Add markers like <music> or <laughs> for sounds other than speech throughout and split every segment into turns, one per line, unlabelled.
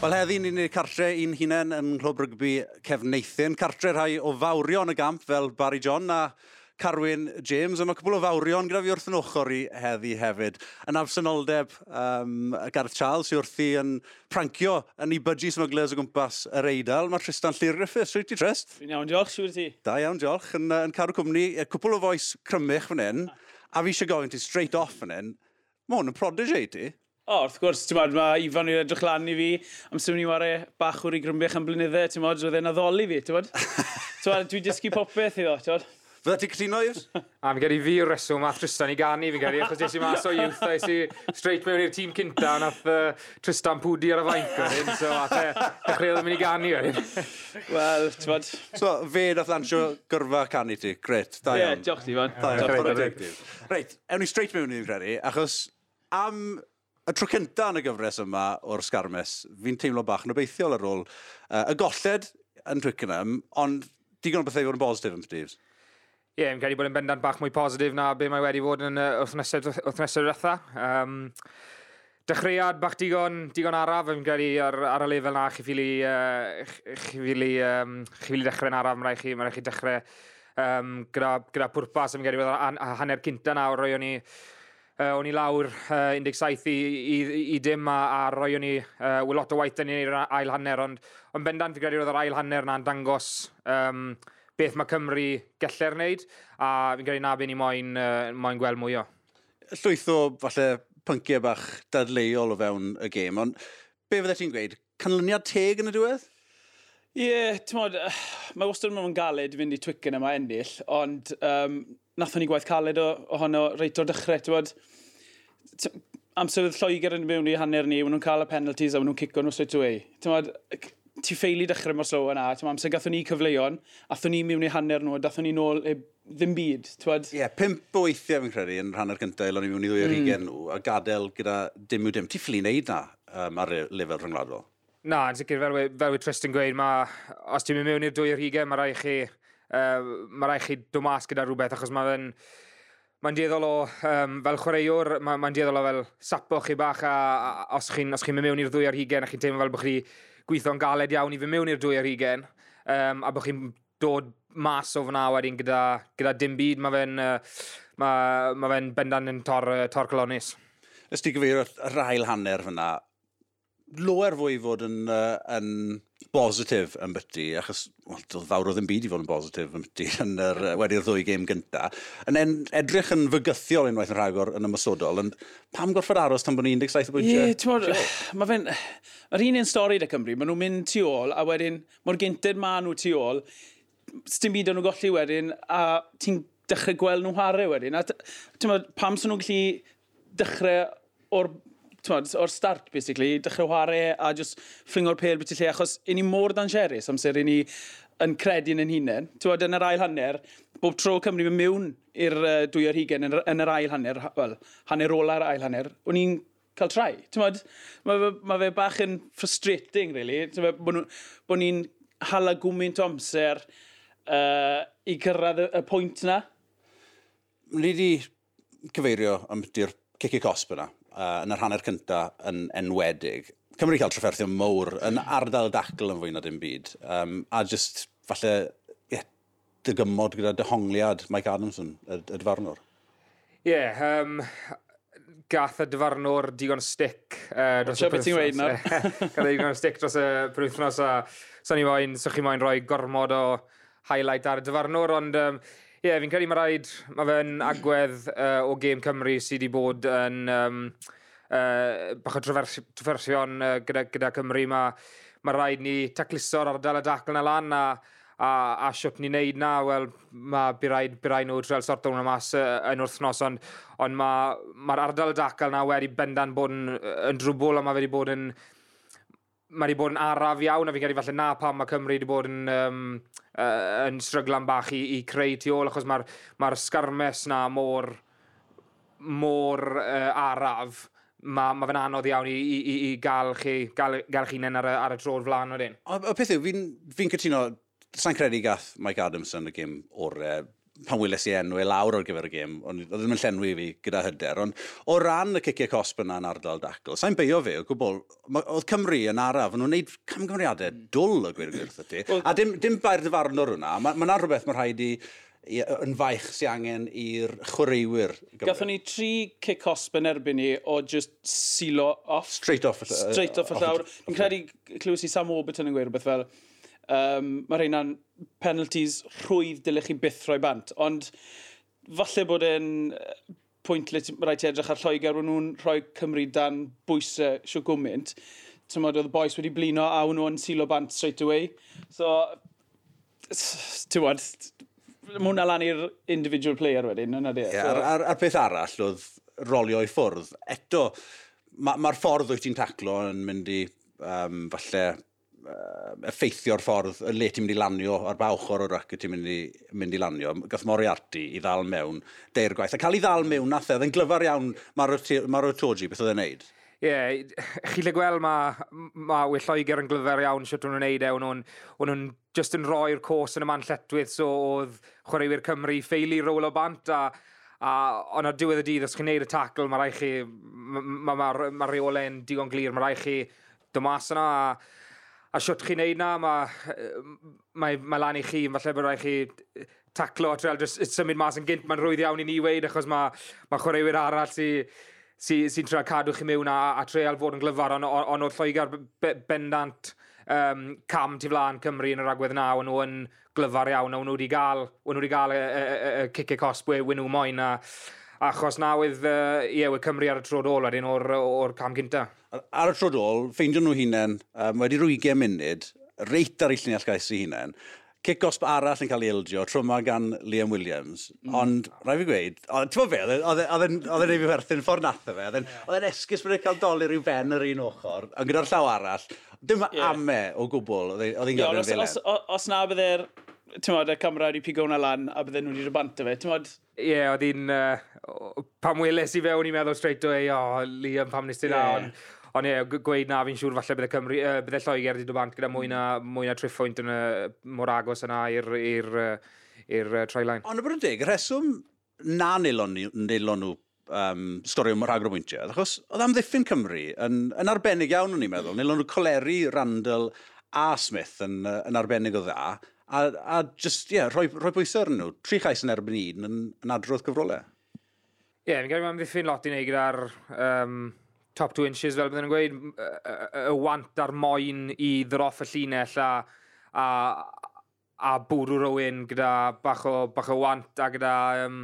Wel, heddi ni'n ei cartre un hunain yn Clwb Rygbi Cefneithyn. Cartre rhai o fawrion y gamp fel Barry John a Carwyn James. A mae cwbl o fawrion gyda fi wrth yn ochr i heddi hefyd. Yn absynoldeb um, Gareth Charles sy'n wrthi yn prancio yn ei budgie smugglers o gwmpas yr Eidal. Mae Tristan Llyrriffus, Rwy'n ti, Trist?
Fi'n iawn diolch, siwr ti.
Da iawn diolch. Yn, yn carw cwmni, cwbl o foes crymych fan hyn. A fi eisiau gofyn ti straight off fan hyn. Mae hwn yn prodigy ti.
O, wrth gwrs, ti'n bod, mae Ifan i'n edrych lan i fi, am amser ni wario bach o'r i grymbech am blynyddau, ti'n bod, roedd e'n addoli fi, ti'n bod? Dwi'n dysgu popeth iddo, ti'n bod?
Fydda ti'n cytuno i'r? <laughs>
A mi gen i fi yw'r reswm a Tristan i gani, fi gen i, achos i mas o youth, a i straight mewn i'r tîm cynta, a nath uh, Tristan pwdi ar y fainc o'r hyn, so a te, dechreuodd yn mynd i gani o'r hyn. <laughs>
Wel, ti'n bod...
So, fe nath lansio gyrfa canu ti, gret, da iawn.
Ie, diolch ti, fan.
Da iawn,
diolch
ti. Reit, ewn ni straight mewn i'r credu, achos am y tro cynta yn y gyfres yma o'r sgarmes, fi'n teimlo bach yn obeithiol ar ôl uh, y golled yn Twickenham, ond digon o bethau i fod yn bositif yn Steves.
Ie, yeah, yn credu bod yn bendant bach mwy positif na be mae wedi fod yn uh, wythnesau diwetha. Um, dechreuad bach digon, digon araf, yn credu ar, ar y lefel na chi ffili uh, chi ffili, um, chi fili dechrau'n araf, mae'n rhaid chi, mae rhaid chi dechrau um, gyda, gyda pwrpas, yn credu bod hanner cynta nawr, roi o'n i uh, o'n i lawr uh, 17 i, i, i dim a, a roi o'n i uh, lot o waith yn i'r ail hanner, ond yn bendant i credu oedd yr ail hanner na'n dangos um, beth mae Cymru gellir wneud, a fi'n credu na beth ni moyn, uh, moyn gweld mwy o.
Llwyth o falle pynciau bach dadleuol o fewn y gêm, ond be fydde ti'n gweud? Canlyniad teg yn y diwedd?
Ie, yeah, ti'n modd, <sighs> mae wastad yn galed fynd i Twicken yma ennill, ond um, nathon ni gwaith caled o, ohono reit o'r dechrau, ti'n modd, amserydd Lloegr yn mewn i hanner ni, maen nhw'n cael y penalties a maen nhw'n cico nhw straight away. Ti'n modd, ti ffeili dechrau mor slow yna, ti'n amser gathon ni cyfleuon, athon ni mewn i hanner nhw, dathon ni nôl e, ddim byd, ti'n
Ie, yeah, pimp o weithiau fi'n credu yn rhan o'r cyntaf, elon ni mewn i ddwy ar mm. nhw, a gadael gyda dim yw dim. Ti ffili wneud na um, ar y lefel rhyngwladol?
Na, yn sicr, fel, fel we Tristan gweud, ma, os ti'n mynd mewn i'r dwy ar hugen, mae rai chi, uh, mae rai chi dod mas gyda rhywbeth, achos mae fe'n... Mae'n dieddol o, um, fel chwaraewr, mae'n mae dieddol o fel sapo chi bach a, a os chi'n chi mynd mewn i'r dwy ar hugen a chi'n teimlo fel bod chi gweithio'n galed iawn i fynd mewn i'r dwy ar hugen um, a bod chi'n dod mas o fyna wedyn gyda, gyda dim byd, mae fe'n uh, ma, ma fe bendan yn tor, uh, tor colonis.
Ys ti gyfeirio yr ail hanner fyna, loer fwy fod yn, uh, yn bositif yn byty, achos well, doedd fawr o ddim byd i fod yn bositif yn byty yn yr, uh, wedi'r ddwy gêm gynta, yn en, edrych yn fygythiol unwaith yn rhagor yn ymysodol, yn pam gorfod aros tan bod ni 17 bwyntiau?
Ie, ti'n modd, mae fe'n, mae'r un un stori da Cymru, maen nhw'n mynd tu ôl, a wedyn, mor gynted ma nhw tu ôl, sdim byd o'n nhw golli wedyn, a ti'n dechrau gweld nhw hare wedyn, a ti'n modd, pam sy'n nhw'n gallu dechrau o'r twod, o'r start, basically, dechrau chwarae a just ffringo'r pel beth i lle, achos i ni mor dangerus amser i ni yn credu yn hunain. Twod, yn yr ail hanner, bob tro Cymru yn mewn i'r uh, dwy o'r hugen yn, yn yr ail hanner, wel, hanner ola'r ail hanner, o'n i'n cael trai. Mae fe, ma fe bach yn frustrating, really. Bod bo ni'n hala gwmynt o amser uh, i gyrraedd y, y pwynt na.
Ni wedi cyfeirio am di'r cici cosp yna uh, yn yr hanner cyntaf yn enwedig. Cymru cael trafferthio mowr yn ardal dacl yn fwy na dim byd. Um, a just falle yeah, dygymod gyda dehongliad Mike Adamson, y, y dyfarnwr.
Ie, yeah, um, gath y dyfarnwr digon stick uh, dros y
ti'n weid nawr? <laughs>
Gath y digon stick dros y penwythnos a so ni moyn, so chi moyn rhoi gormod o highlight ar y dyfarnwr, ond um, Ie, yeah, fi'n credu mae rhaid, mae fe'n agwedd uh, o Gêm Cymru sydd wedi bod yn um, uh, bach o trafersion uh, gyda, gyda Cymru. Mae ma rhaid ni tacluso'r ardal y dacl na lan a, a, a siwt ni neud na, wel, mae bu rhaid, bu rhaid nhw trel sorto hwnna mas uh, yn wrthnos, ond, ond mae'r ma, ardal y dacl na wedi bendan bod yn, yn drwbl a mae wedi bod yn mae wedi bod yn araf iawn, a fi'n credu falle na pam mae Cymru wedi bod yn, um, uh, yn stryglan bach i, i creu tu ôl, achos mae'r ma sgarmes na mor, mor uh, araf mae ma fe'n anodd iawn i, i, i, i gael chi, gael, gael chi ar, y, ar y tro'r flan o dyn.
O, o peth yw, fi'n fi, cytuno, sa'n credu gath Mike Adamson y gym o'r uh, pan wyles i enw e lawr ar gyfer y gêm, ond oedd e ddim yn llenwi fi gyda hyder, ond o ran y ciciau cosp yna yn ardal dacl, sa'n beio fi, o gwbl, oedd Cymru yn araf, nhw'n gwneud camgymeriadau mm. dwl y gwir gwirth ti, a dim, dim bair dyfarnwr hwnna, mae yna rhywbeth mae'n rhaid i yn faich sy'n angen i'r chwaraewyr.
Gathon ni tri kick osb yn erbyn ni o just silo off.
Straight off.
Straight off y llawr. Fi'n credu clywys i Sam Oberton yn gweud rhywbeth fel, um, mae rheina'n penalties rhwydd dylech chi byth rhoi bant. Ond falle bod e'n pwynt le rhaid ti edrych ar Lloegr, wna'n nhw'n rhoi Cymru dan bwysau sio gwmynt. Ti'n oedd y boes wedi blino a wna'n nhw'n silo bant straight away. So, ti'n wad, mae hwnna lan i'r individual player wedyn, yna di.
Yeah, so, a'r, ar, peth arall oedd rolio i ffwrdd. Eto, mae'r ma, ma ffordd wyt ti'n taclo yn mynd i um, falle effeithio'r ffordd y le ti'n mynd i lanio ar ba ochr o'r racket ti'n mynd i, mynd i lanio. Gath Moriarty i ddal mewn deir gwaith. A cael ei ddal mewn nath e, yn glyfar iawn Maro Toji beth oedd e'n neud.
Ie, yeah, chi le gweld mae ma Lloegr yn glyfar iawn sut o'n nhw'n neud e, o'n nhw'n just yn roi'r cwrs yn y man lletwydd, so oedd chwaraewyr Cymru ffeili rôl o bant a a ond ar diwedd y dydd, os chi'n neud y tacl, mae rai chi, mae ma, ma, ma reole'n digon glir, mae rai chi dymas yna, a A siwt chi'n neud na, mae ma, ma lan i chi, falle bod rhaid chi taclo a treol, just symud mas yn gynt, mae'n rwydd iawn i ni weid, achos mae ma chwaraewyr arall sy'n sy, sy trio cadw chi mewn a, a treol fod yn glyfar, ond on, on oedd Lloegar bendant um, cam tu flaen Cymru yn yr agwedd naw, ond nhw yn glyfar iawn, ond nhw wedi gael, nhw wedi gael y, y, y, y cicio cosbwy, wyn nhw moyn, a achos na oedd, uh, ie, yeah, Cymru ar y trod ôl wedyn o'r, or cam gynta.
Ar y trod ôl, ffeindio nhw hunain, um, wedi rhyw 20 munud, reit ar ei lluniau gais i hunain, kick-osp arall yn cael ei ildio, trwma gan Liam Williams. Mm. Ond, rai fi gweud, ti'n e, e, fawr e fe, oedd e'n ei fi werthu'n ffordd nath o fe, oedd e'n esgus bod e'n cael doli rhyw ben yr un ochr, ond gyda'r llaw arall, dim yeah. ame o gwbl oedd e'n gael yn ddilyn.
Os, os, os na bydde'r ti'n modd, y camera wedi pigo hwnna lan a bydden nhw wedi rybant o fe, modd?
Ie, yeah, oedd hi'n... Uh, pam weles i fe, o'n i'n meddwl straight away, o, oh, Liam, pam nes ti na, yeah. ond... Ond ie, gweud na, fi'n siŵr falle bydde Cymru, uh, bydde Lloegr wedi dod bant gyda mwy mm. na, mwy na triffwynt yn y mor agos yna i'r uh, trailine.
Ond y bod yn deg, rheswm na nilon, nhw um, stori o'r rhagor wyntiau, achos oedd amddiffyn Cymru yn, yn arbennig iawn o'n i'n meddwl. Nilon nhw coleri Randall a Smith yn, yn arbennig o dda, a, a just, ie, yeah, rhoi, rhoi bwysau arnyn nhw. Tri chais yn erbyn un yn, yn adrodd cyfrolau.
Ie, yeah, ni'n gael mewn ddiffyn lot i wneud gyda'r um, top two inches, fel byddwn yn gweud, y want a'r moyn i ddroff y llinell a, a, a bwrw rywun gyda bach o, bach o want a gyda um,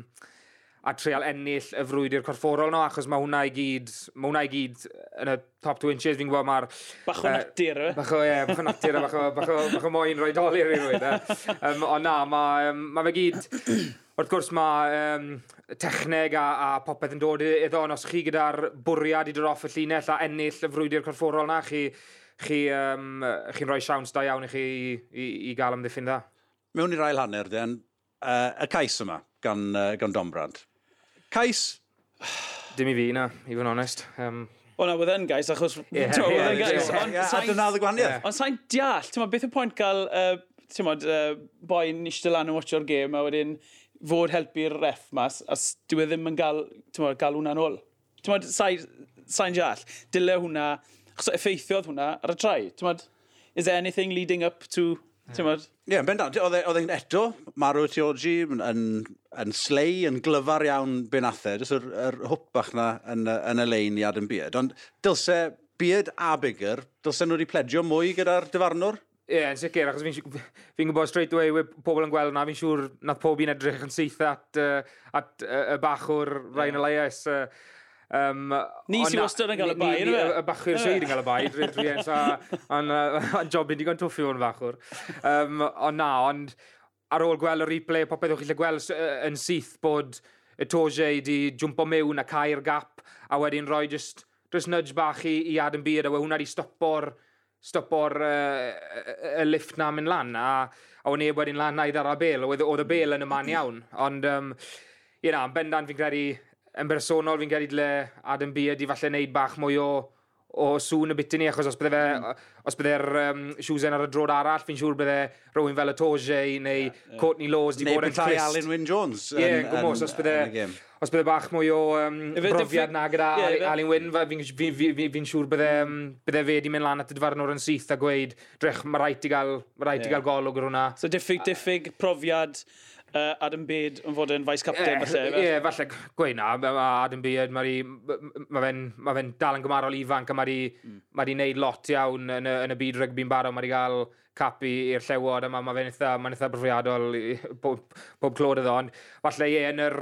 a treol ennill y frwydr corfforol no, achos mae hwnna i gyd, mae hwnna i gyd yn y top 2 inches, fi'n gwybod mae'r...
Bach o natur, e?
Bach o, ie, bach o natur, bach o, bach o, bach o moyn roi dolir i rwy'n. Um, ond na, mae um, ma fe gyd... Wrth gwrs mae um, techneg a, a popeth yn dod iddo, ond os chi gyda'r bwriad i dod off y llinell a ennill y frwydr corfforol na, chi, chi, um, chi'n rhoi siawns da iawn i chi i, i, i gael amddiffyn dda.
Mewn i'r ail hanner, den, uh, y cais yma gan, uh, gan Dombrand Cais?
Dim i fi na, i fod yn onest. Um,
O na, wedi'n gais, achos... Yeah, yeah, wedi'n
gais. Yeah, A dyna ddod gwaniaeth.
Ond sa'n deall, ti'n beth y pwynt gael, uh, ti'n modd, uh, boi yn eistedd lan yn watcho'r gêm, a wedyn fod helpu'r ref mas, a dwi e ddim yn gael, ti'n modd, gael hwnna'n ôl. Ti'n modd, sa'n deall, dyle hwnna, achos effeithiodd hwnna ar y trai, ti'n modd, is there anything leading up to Ie,
yn bendant. E- oedd e'n eto, Maru Tioji, yn, yn, yn slei, yn glyfar iawn benathe, jyst yr, yr hwp bach na yn, yn y lein i Adam Beard. Ond dylse Beard a bigger, dylse nhw wedi pledio mwy gyda'r dyfarnwr?
Ie, yeah, yn sicr, achos fi'n fi, gwybod straight away, pobl yn gweld yna, fi'n siŵr nath pob un edrych yn syth at, uh, at uh, y bachwr Rhain yeah. Elias. Uh,
Um, ni sy'n wastad yn cael y bai,
yna fe? Y bachwyr sy'n cael y bai, dwi'n a'n job i digon twffi o'n fachwr. Um, ond na, ond ar ôl gweld y replay, popeth o'ch chi'n gweld yn syth bod y Toge di jwmpo mewn a cael gap, a wedyn rhoi just, just nudge bach i, i Adam Beard, a we hwnna di stopo'r stopo'r uh, y lift na mynd lan, a, a o'n neb wedyn lan naid ar y bel, oedd y bel yn y man iawn, ond um, you know, bendant fi'n credu yn bersonol fi'n credu le Adam Beard i falle wneud bach mwy o o sŵn y biti ni, achos os bydde fe, mm. os bydde'r um, siwsen ar y drod arall, fi'n siŵr bydde rhywun fel y Toge neu yeah, yeah. Courtney Laws di bod yn clist.
Neu bydde Alan Wyn Jones.
Ie, yeah, gwmwys, os bydde, os bydde bach mwy o um, brofiad na gyda yeah, Alan Wyn, fi'n fi, fi, fi, fi siŵr bydde, um, bydde fe di mynd lan at y dyfarnwr yn syth a gweud, drech, mae rhaid i gael, mae rhaid i gael golwg ar hwnna.
So diffyg, diffyg profiad uh, Adam Bede yn fod yn vice captain.
falle. Ie, yeah, falle gweud gweina, Adam Bede, mae ma fe'n ma fe dal yn gymarol ifanc a mae di, mm. ma di wneud lot iawn yn y, yn y byd rygbi'n barod, mae di cael capu i'r llewod a mae ma fe'n eitha, ma eitha brofiadol <laughs> bob, bob clod iddo, ond falle ie, yn yr,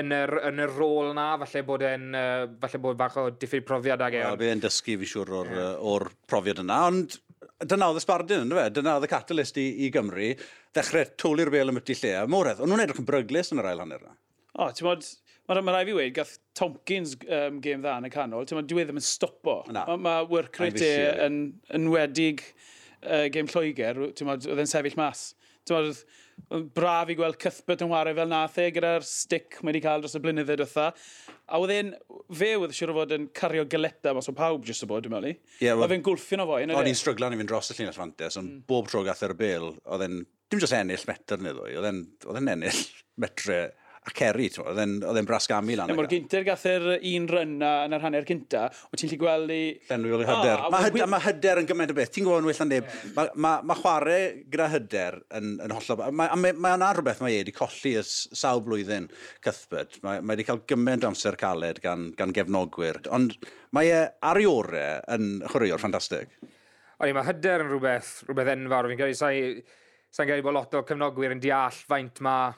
yn yr, yn yr rôl na, falle bod e'n, uh, falle bod bach o diffyg profiad ag e.
Wel, bydd e'n dysgu fi siwr o'r, yeah. o'r profiad yna, ond dyna oedd y sbardun, dyna oedd y catalyst i, i Gymru ddechrau toli'r bel am ydy lle. A moredd, ond nhw'n edrych yn bryglis yn yr ail hanner yna.
O, ti'n modd, mae ma rai fi wedi, gath Tompkins um, game dda yn y canol, ti'n modd, dwi e ddim yn stopo. Mae ma work rate e yn, yn wedig uh, game Lloegr, ti'n modd, oedd yn sefyll mas. Ti'n modd, braf i gweld Cuthbert yn wario fel nath e gyda'r stick mae wedi cael dros y blynyddoedd diwetha. A oedd e'n, fe oedd siwr o fod yn cario galeta mas o pawb jyst o bod, dwi'n meddwl i. Yeah, well, oedd e'n gwlffio'n o fo.
O'n i'n stryglan i fynd dros y llinell fantes, ond mm. bob tro gath e'r bel, oedd e'n dim jyst ennill metr neu ddwy, oedd e'n ennill metre a ceri, oedd e'n brasgamu lan.
Mae'r e. gynter gath yr un ryn yn yr hanner cynta, o ti'n lli gweld i...
Llenwi i hyder. Oh, mae hyder, ma hyder yn gymaint o beth. Ti'n gwybod yn well na neb. Mae ma, ma chwarae gyda hyder yn, yn hollol... Mae ma, ma yna rhywbeth mae e wedi colli ys sawl blwyddyn Cuthbert. Mae ma wedi cael gymaint amser caled gan, gan gefnogwyr. Ond mae e ar ei orau yn chwaraewr ffantastig.
Oni, mae hyder yn rhywbeth, rhywbeth enfawr. Fi'n credu, sa'n gael bod lot o cefnogwyr yn deall faint mae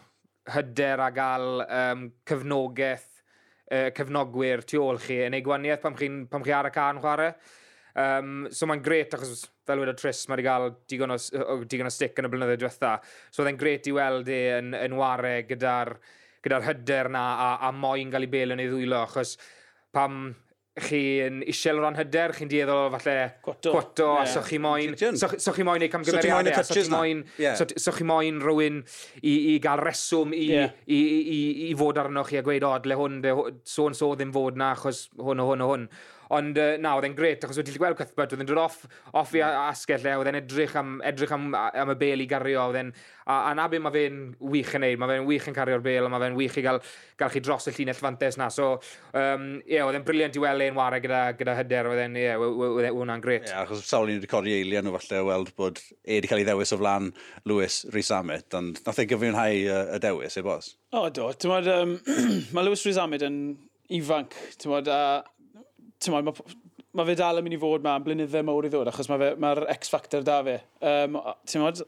hyder a gael um, cyfnogaeth uh, cefnogwyr tu ôl chi yn ei gwaniaeth pam pam chi ar y can chwarae. Um, so mae'n gret achos fel wedi Tris mae wedi cael digon o, digon o stick yn y blynyddoedd diwetha. So oedd e'n gret i weld e yn, yn ware gyda'r gyda hyder na a, a moyn gael ei bel yn ei ddwylo achos pam chi'n isiel o ran hyder, chi'n dieddol falle cwato, cwato yeah. a so chi moyn, so, so chi moyn ei camgymeriadau, so ti moyn, yeah. so, so chi moyn rhywun i, i gael reswm i, yeah. i, i, i, i fod arno chi a gweud, o, dle hwn, de, so and so ddim fod na, achos hwn o hwn o hwn. hwn. Ond uh, na, oedd e'n gret, achos oedd gweld Cuthbert, oedd e'n dod off, off i asgell e, oedd e'n edrych am, edrych am, am y bel i gario, oedd e'n... A, a na beth mae fe'n wych yn neud, mae fe'n wych yn cario'r bel, a mae fe'n wych i gael, gael chi dros y llinell fantes na. So, um, yeah, oedd e'n briliant i weld e'n ware gyda, gyda hyder, oedd e'n, yeah, oedd hwnna'n gret.
Ie, Yeah, achos sawl ni'n recordi eiliau nhw falle weld bod e wedi cael ei ddewis o flan Lewis Rhys Amit, ond nath ei gyfrifynhau y dewis, e bos?
O, do. <clears throat> Mae um, Lewis Rhys Amit yn ifanc, ti'n a mae ma, fe dal yn mynd i fod ma'n blynyddau mawr i ddod, achos mae'r ma, X Factor da fe. Um, ti'n modd,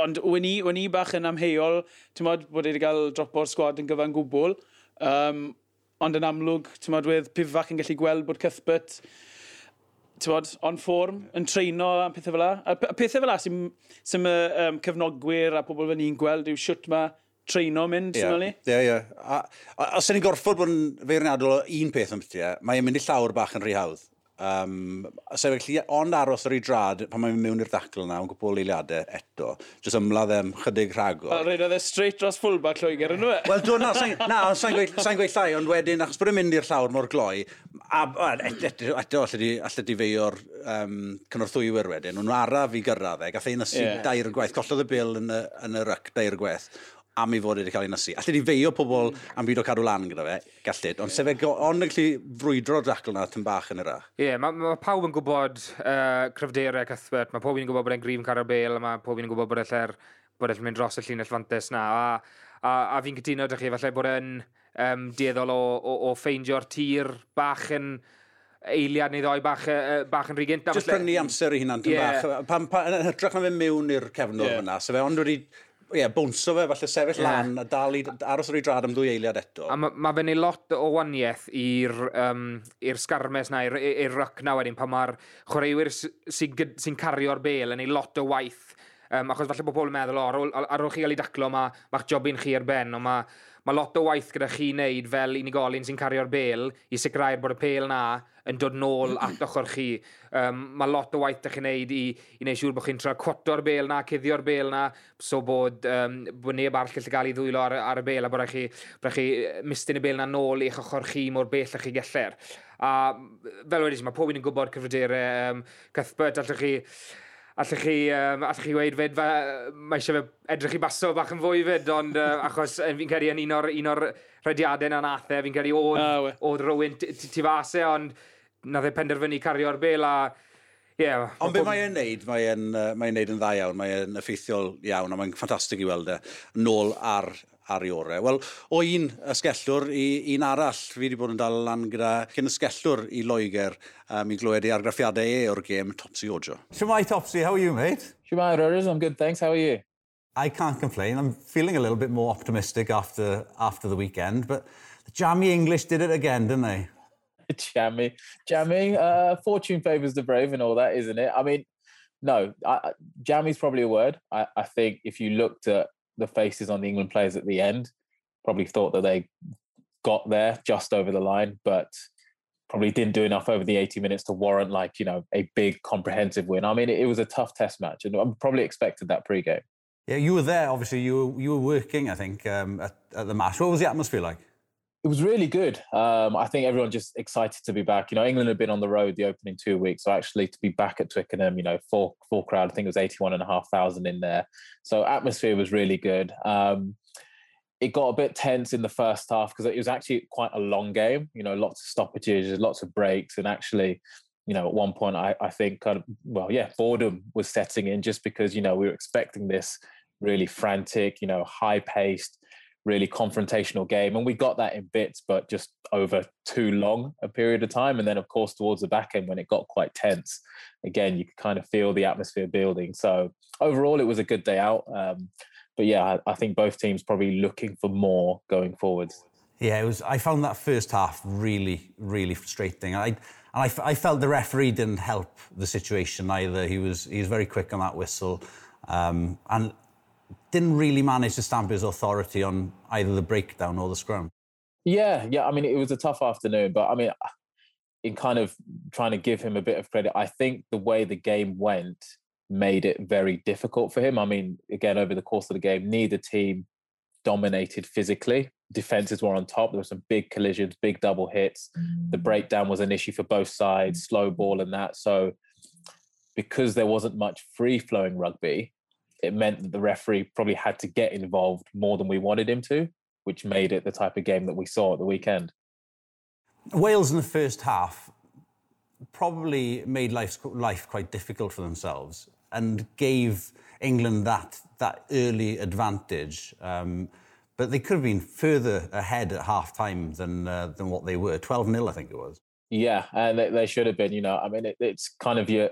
ond wyn i, wyn i bach yn amheuol, ti'n modd, bod wedi cael drop o'r sgwad yn gyfan gwbl, um, ond yn amlwg, ti'n modd, wedd pifac yn gallu gweld bod Cuthbert, ti'n modd, on form, yn treino a pethau fel la. A pethau fel la sy'n sy, um, cyfnogwyr a pobl fel ni'n gweld yw siwt ma, treino mynd, yeah.
ti'n Ie, ie. Os ydy'n a ni'n gorffod bod yn feirniadol o un peth yn bethau, mae'n mynd i llawr bach yn rhy hawdd. Um, so felly, ond aros ar ei drad, pan mae'n mewn i'r ddacl yna, yn gwybod eiliadau eto, jyst ymladd e'n chydig rhagor.
A reid oedd e straight dros fullback Lloegr yn yw e? <laughs>
Wel, dwi'n na, sa'n gweud, gweud llai, ond wedyn, achos bod e'n mynd i'r llawr mor gloi, a, a eto, eto allai di, allai di feio'r um, cynorthwywyr wedyn, nhw'n araf i gyrraedd e, gath e ein ysig yeah. dair gwaith, collodd y bil yn y, yn y ryc dair gwaith am ei fod wedi cael ei nysu. Alli di feio pobl am byd o cadw lan gyda fe, gallid, ond sef e ond yn gallu brwydro dracl na tyn bach yn yr a.
Ie, yeah, mae ma pawb yn gwybod uh, cryfderau Cuthbert, mae pob yn gwybod bod e'n grif yn cario bel, mae pob yn gwybod bod e'n bod e'n mynd dros y llinell fantes na, a, a, a fi'n cytuno ydych chi, falle bod e'n um, dieddol o, o, o ffeindio'r tir bach yn eiliad neu ddoi bach, uh, bach yn rhy gynt.
Just prynu amser i hynna'n yeah. bach. Pan, pan, hytrach na fe mewn i'r cefnod yeah. yna, so fe ond wedi ie, yeah, bwnso fe, falle sefyll yeah. lan a dal i aros ar ei drad am ddwy eiliad eto.
A mae ma fe'n ei lot o waniaeth i'r um, i'r sgarmes na, i'r ryc na wedyn, pan mae'r chwaraewyr sy'n sy, sy cario'r bel yn ei lot o waith Um, achos falle bod pobl yn meddwl, o, ar ôl, chi gael ei daclo, mae'ch ma job un chi ar ben, ond mae Mae lot o waith gyda chi wneud fel unigolyn sy'n cario'r bel i sicrhau'r bod y pêl na yn dod nôl at ochr chi. Um, mae lot o waith ydych chi'n neud i, i wneud siŵr bod chi'n tra cwoto'r bel na, cuddio'r bel na, so bod, um, bod neb arall gallu gael ei ddwylo ar, ar y bel a bod chi, bod chi mistyn y bel na nôl i'ch ochr chi mor bell ych chi gellir. A fel wedi, mae pob un yn gwybod cyfryderau um, cythbert allwch chi allwch chi, um, allwch chi weid fyd, mae eisiau fe edrych i baso bach yn fwy fyd, ond uh, <laughs> achos fi'n credu yn un o'r, un o'r rhediadau na'n athau, e, fi'n credu oedd, uh, oedd Rowan tu fase, ond nath e penderfynu cario'r bel a
Yeah, Ond be mae e'n neud, mae e'n mae neud yn dda iawn, mae e'n effeithiol iawn, a mae'n ffantastig i weld e, nôl ar ar ei orau. Wel, o un ysgellwr i un arall, fi wedi bod yn dal lan gyda cyn ysgellwr i Loegr um, i glywed ei argraffiadau e o'r gêm Topsy Ojo.
Siwmai Topsy, how are you mate?
Siwmai Roris, I'm good thanks, how are you?
I can't complain, I'm feeling a little bit more optimistic after, after the weekend, but the jammy English did it again, didn't they? <laughs>
jammy, jammy. Uh, fortune favours the brave and all that, isn't it? I mean, no, I, jammy's probably a word. I, I think if you looked at the faces on the England players at the end. Probably thought that they got there just over the line, but probably didn't do enough over the 80 minutes to warrant like you know a big comprehensive win. I mean, it, it was a tough test match, and I probably expected that pre-game.
Yeah, you were there. Obviously, you were, you were working. I think um, at, at the match. What was the atmosphere like?
It was really good. Um, I think everyone just excited to be back. You know, England had been on the road the opening two weeks, so actually to be back at Twickenham, you know, full full crowd. I think it was eighty-one and a half thousand in there. So atmosphere was really good. Um, it got a bit tense in the first half because it was actually quite a long game. You know, lots of stoppages, lots of breaks, and actually, you know, at one point I, I think kind of well, yeah, boredom was setting in just because you know we were expecting this really frantic, you know, high paced really confrontational game. And we got that in bits, but just over too long a period of time. And then, of course, towards the back end, when it got quite tense, again, you could kind of feel the atmosphere building. So overall, it was a good day out. Um, but yeah, I, I think both teams probably looking for more going forwards.
Yeah, it was. I found that first half really, really frustrating. I and I, I felt the referee didn't help the situation either. He was he was very quick on that whistle, um, and didn't really manage to stamp his authority on either the breakdown or the scrum.
Yeah, yeah. I mean, it was a tough afternoon, but I mean, in kind of trying to give him a bit of credit, I think the way the game went made it very difficult for him. I mean, again, over the course of the game, neither team dominated physically. Defenses were on top. There were some big collisions, big double hits. The mm. breakdown was an issue for both sides, slow ball and that. So, because there wasn't much free flowing rugby, it meant that the referee probably had to get involved more than we wanted him to, which made it the type of game that we saw at the weekend.
Wales in the first half probably made life, life quite difficult for themselves and gave England that, that early advantage. Um, but they could have been further ahead at half time than, uh, than what they were. 12 0, I think it was.
Yeah, and they, they should have been. You know, I mean, it, it's kind of your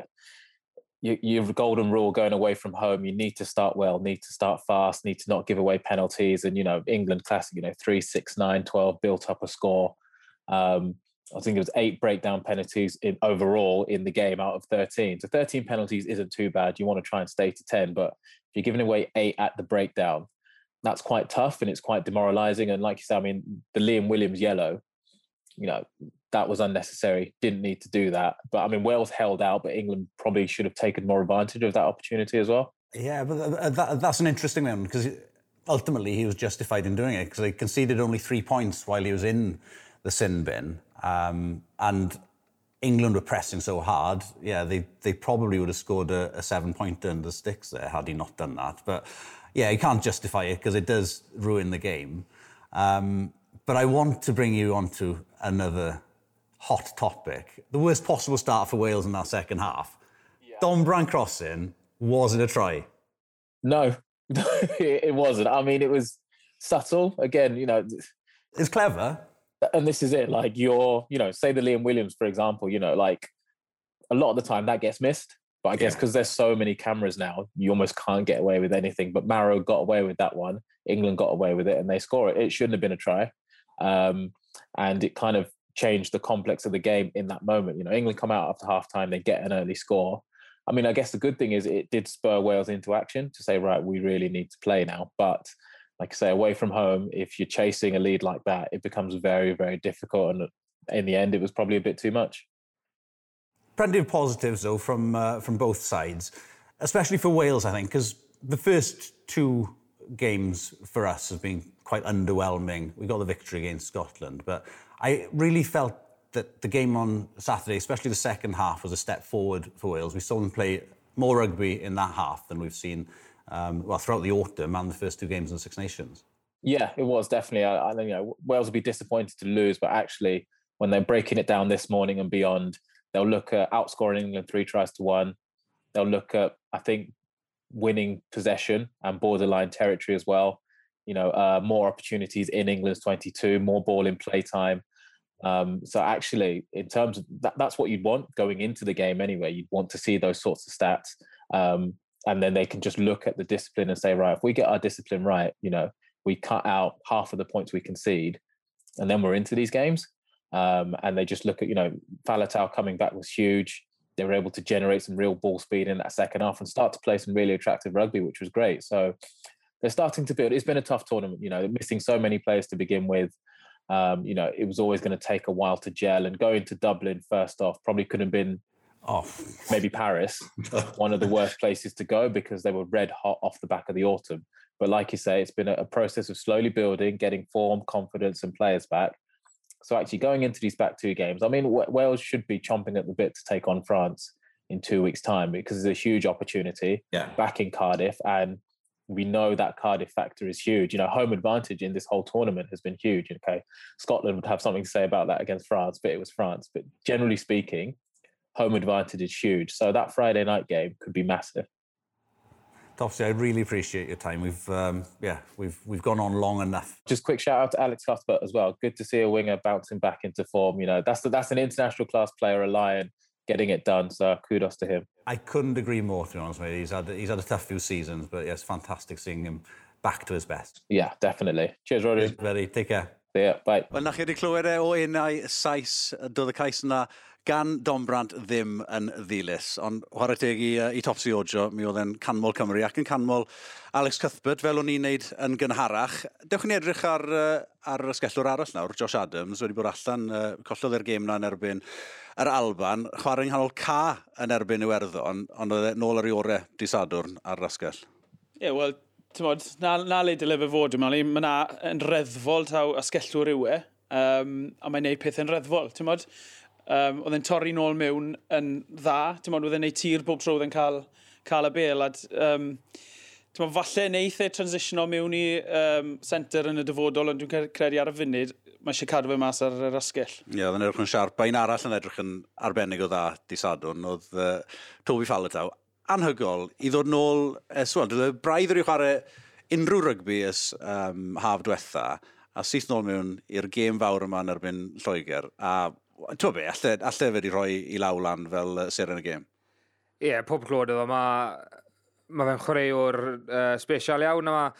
your golden rule going away from home you need to start well need to start fast need to not give away penalties. And you know england classic you know 3 6 9 12 built up a score. Um, i think it was eight breakdown penalties in overall in the game out of 13 so 13 penalties isn't too bad. You want to try and stay to 10 but if you're giving away eight at the breakdown that's quite tough and it's quite demoralizing. And like you said i mean the liam williams yellow you know that was unnecessary. Didn't need to do that. But I mean, Wales held out, but England probably should have taken more advantage of that opportunity as well.
Yeah, but that, that's an interesting one because ultimately he was justified in doing it because they conceded only three points while he was in the sin bin. Um, and England were pressing so hard, yeah, they, they probably would have scored a, a seven pointer in the sticks there had he not done that. But yeah, you can't justify it because it does ruin the game. Um, but I want to bring you on to another hot topic. The worst possible start for Wales in that second half. Yeah. Dombrandt crossing, was it a try?
No, <laughs> it wasn't. I mean, it was subtle. Again, you know.
It's clever.
And this is it. Like, you're, you know, say the Liam Williams, for example, you know, like a lot of the time that gets missed. But I guess because yeah. there's so many cameras now, you almost can't get away with anything. But Maro got away with that one. England got away with it and they score it. It shouldn't have been a try. Um, and it kind of change the complex of the game in that moment. You know, England come out after half time, they get an early score. I mean, I guess the good thing is it did spur Wales into action to say, right, we really need to play now. But like I say, away from home, if you're chasing a lead like that, it becomes very, very difficult. And in the end, it was probably a bit too much.
Plenty of positives, though, from, uh, from both sides, especially for Wales, I think, because the first two games for us have been quite underwhelming. We got the victory against Scotland, but I really felt that the game on Saturday, especially the second half, was a step forward for Wales. We saw them play more rugby in that half than we've seen um, well throughout the autumn and the first two games in the Six Nations.
Yeah, it was definitely. I, I you know Wales will be disappointed to lose, but actually, when they're breaking it down this morning and beyond, they'll look at outscoring England three tries to one. They'll look at I think winning possession and borderline territory as well. You know, uh, more opportunities in England's 22, more ball in play time. Um, so actually, in terms of that, that's what you'd want going into the game anyway. You'd want to see those sorts of stats, um, and then they can just look at the discipline and say, right, if we get our discipline right, you know, we cut out half of the points we concede, and then we're into these games. Um, and they just look at, you know, Faletau coming back was huge. They were able to generate some real ball speed in that second half and start to play some really attractive rugby, which was great. So they're starting to build. It's been a tough tournament, you know, missing so many players to begin with. Um, you know, it was always going to take a while to gel and going to Dublin first off probably couldn't have been off maybe Paris, <laughs> one of the worst places to go because they were red hot off the back of the autumn. But like you say, it's been a, process of slowly building, getting form, confidence, and players back. So actually going into these back two games, I mean, Wales should be chomping at the bit to take on France in two weeks' time because it's a huge opportunity
yeah.
back in Cardiff. And we know that Cardiff factor is huge. You know, home advantage in this whole tournament has been huge. Okay, Scotland would have something to say about that against France, but it was France. But generally speaking, home advantage is huge. So that Friday night game could be massive.
Topsy, I really appreciate your time. We've um, yeah, we've we've gone on long enough.
Just quick shout out to Alex Cuthbert as well. Good to see a winger bouncing back into form. You know, that's the, that's an international class player, a lion getting it done. So kudos to him.
I couldn't agree more. To be honest, with you. he's had he's had a tough few seasons, but yes, fantastic seeing him back to his best.
Yeah, definitely. Cheers, Rodri.
Very. Take care.
See ya. Bye.
Wel, na chi wedi clywed e o unau Sais, doedd y cais yna gan Dom Brant ddim yn ddilys, ond chwarae teg i, uh, i Topsy Ojo, mi oedd e'n canmol Cymru ac yn canmol Alex Cuthbert, fel o'n i'n neud yn gynharach. Dewch ni edrych ar, uh, ar ysgellwr arall nawr, Josh Adams, wedi bod allan, uh, collodd e'r gêm na yn erbyn yr Alban, chwarae yng nghanol ca yn erbyn Iwerddon, ond oedd e nôl ar ei orau disadwrn ar rasgell.
Ie, yeah, wel, tymod, na, na le dyle fe fod, dwi'n mae yna yn reddfol taw asgellwr yw e, um, a mae'n neud pethau'n reddfol, tymod um, oedd e'n torri nôl mewn yn dda. Ti'n modd, oedd e'n neud tir bob tro oedd e'n cael, cael y bel. Ad, um, ti'n modd, falle neith e transitiono mewn i um, center yn y dyfodol, ond dwi'n credu ar y funud, mae eisiau cadw fe mas ar yr asgell.
Ie, yeah, oedd e'n edrych yn siarp. Un arall yn edrych yn arbennig o dda disadwn, oedd uh, Toby Falataw. Anhygol, i ddod nôl, es, wel, dwi'n braidd yr i'w chwarae unrhyw rygbi ys um, haf diwetha, a syth nôl mewn i'r gêm fawr yma yn erbyn Lloegr, a Tw be, allai, allai fe di rhoi i law lan fel uh, ser yn y gêm.
Ie, yeah, pob glod oedd mae ma fe'n chwaraewr uh, special iawn, a mae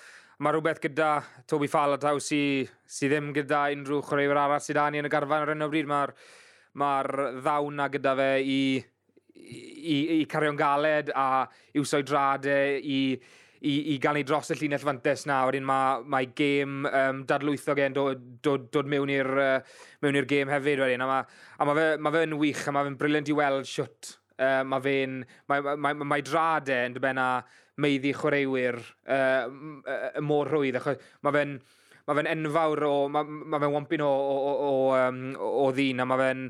ma rhywbeth gyda Toby Falatau sydd sy ddim gyda unrhyw chwaraewr arall sydd â ni yn y garfan ar hyn o bryd. Mae'r ma ddawn na gyda fe i, i, i, i cario'n galed a i'w soedrade, i, i, i gael ei dros y llinell fantes na. Wedyn mae, mae gêm um, dadlwytho gen dod, dod, dod mewn i'r uh, mewn gêm hefyd wedyn. A mae, a mae, fe, ma fe yn wych a mae fe'n briliant i weld siwt. Uh, mae fe'n... Mae, mae, mae, mae drade yn dybenna meiddi chwaraewyr uh, mor rhwydd. Mae fe'n ma fe enfawr o... Mae ma fe'n wampin o, o, o, o, um, o ddyn a mae fe'n...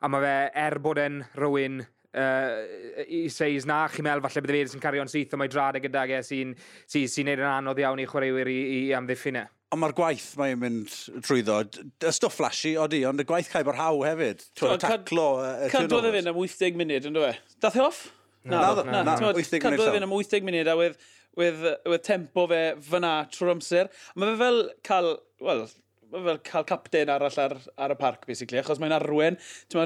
A mae fe, er bod e'n rhywun uh, i seis na chi'n meddwl falle bydd fe sy'n cario'n syth o mae drad gydag e sy'n sy, sy neud yn anodd iawn i chwaraewyr i, i amddiffyn e.
Ond mae'r gwaith mae'n mynd trwyddo, y stwff flashy odi, ond y gwaith caib o'r haw hefyd. Twy'n taclo, y
Cadwodd e fynd am 80 munud, ynddo e? Dath e off?
Na, na, na, na, na, 80 munud.
Cadwodd y fynd am 80 munud a wedd, wedd, wedd tempo fe fyna trwy'r amser. Mae fe fel cael, wel, fel cael capten arall ar, ar y parc, basically, achos mae'n arwen. Ti'n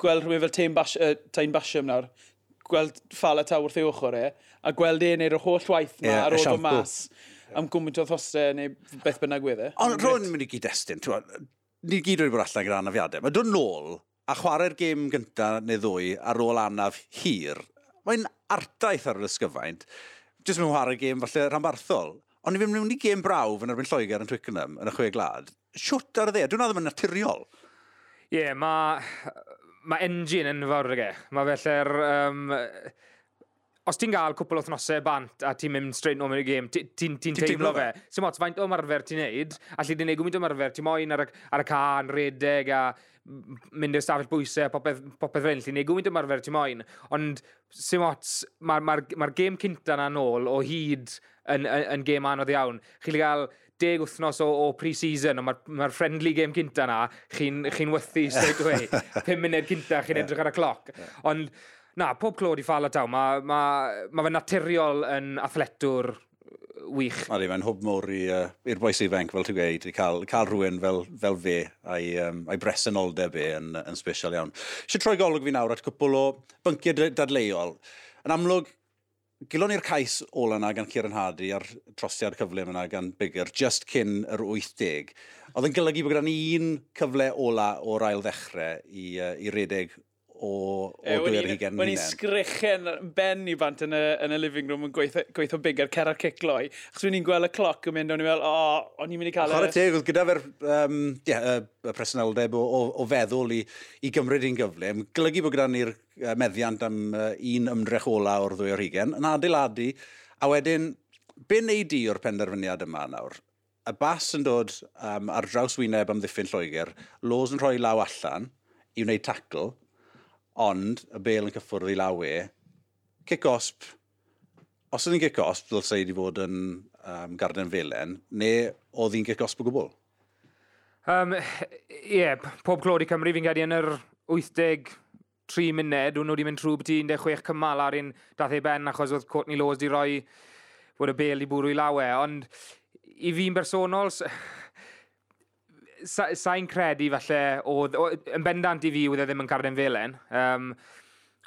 gweld rhywun fel Tain Bash, uh, Basham nawr, gweld ffala ta wrth ei ochr e, a gweld e'n neud yr holl waith na yeah, ar ôl o mas am gwmynt o thosau neu beth bynnag wedd e.
Ond rwy'n mynd i gyd-destun, ni gyd wedi bod allan gyda anafiadau. Mae dod nôl a chwarae'r gêm gyntaf neu ddwy ar ôl anaf hir, mae'n artaeth ar yr ysgyfaint. Jyst mewn chwarae'r gêm falle rhanbarthol. Ond ni fi'n mynd i gêm brawf yn erbyn Lloegr yn Twickenham yn y chwe glad. Siwt ar y dde, dwi'n ddim yn naturiol.
Ie, yeah, mae mae engine yn fawr ag e. Mae felly'r... Um, os ti'n gael cwpl o thnosau bant a ti'n mynd straight nôl mewn i gêm, ti'n ti, ti, ti teimlo fe. Ti'n modd, faint o marfer ti'n neud, a lle di'n neud gwmynt o marfer, ti'n moyn ar, ar y can, redeg a mynd i'r stafell bwysau, popeth, popeth fel, ti'n neud gwmynt o marfer ti'n moyn. Ond, sy'n modd, mae'r ma, ma, ma gêm cynta na nôl o hyd yn, yn, yn gêm anodd iawn. Chi'n gael deg wythnos o, o pre-season, ond mae'r ma friendly game cynta na, chi'n chi wythu straight away. <laughs> 5 munud cynta, chi'n edrych ar y cloc. Ond, na, pob clod i ffala taw, mae ma, ma fe naturiol yn athletwr wych.
Odi, mae'n hwb mowr i'r uh, boes ifanc, fel ti'n gweud, i cael, cael rhywun fel, fel fe a'i, um, ai bresenoldeb e yn, yn special iawn. Eisiau troi golwg fi nawr at cwpl o bynciau dadleuol. Yn amlwg, Gilon ni'r cais ola yna gan Ciaran Hardy a'r trosiad cyfle yna gan Bigger, just cyn yr 80. Oedd yn golygu bod gyda ni un cyfle ola o'r ail ddechrau i, uh, i redeg o, o dwy'r hugen
Wyn i'n sgrichen ben i bant yn y, yn y living room yn gweithio, gweithio big ar cer ar cicloi. Chos wyn ni'n gweld y cloc yn mynd, o'n i'n meddwl, o, o'n i'n mynd i cael...
Chora teg, oedd gyda fe'r um, yeah, y presenoldeb o, o, o feddwl i, i gymryd i'n gyfle. Mae'n golygu bod gyda ni'r meddiant am uh, un ymdrech ola o'r ddwy'r hugen, yn adeiladu, a wedyn, be wneud di o'r penderfyniad yma nawr? y bas yn dod um, ar draws wyneb am ddiffyn Lloegr, Lowes yn rhoi law allan i wneud tacl, Ond, y bel yn cyffwrdd i lawe, cic osp, os oedd hi'n cic osp, ddylse i wedi fod yn um, garden felen, neu oedd hi'n cic osp o gwbl?
Um, yeah, pob clod i Cymru fi'n gadi yn yr 83 munud, nhw wedi mynd trwy beth 16 cymal ar un dath ei ben achos oedd Courtney Lowes wedi rhoi bod y bel i bwrw i lawe, ond i fi'n bersonol, sa'n sa credu falle, oedd, yn bendant i fi oedd e ddim yn Carden Felen. Um,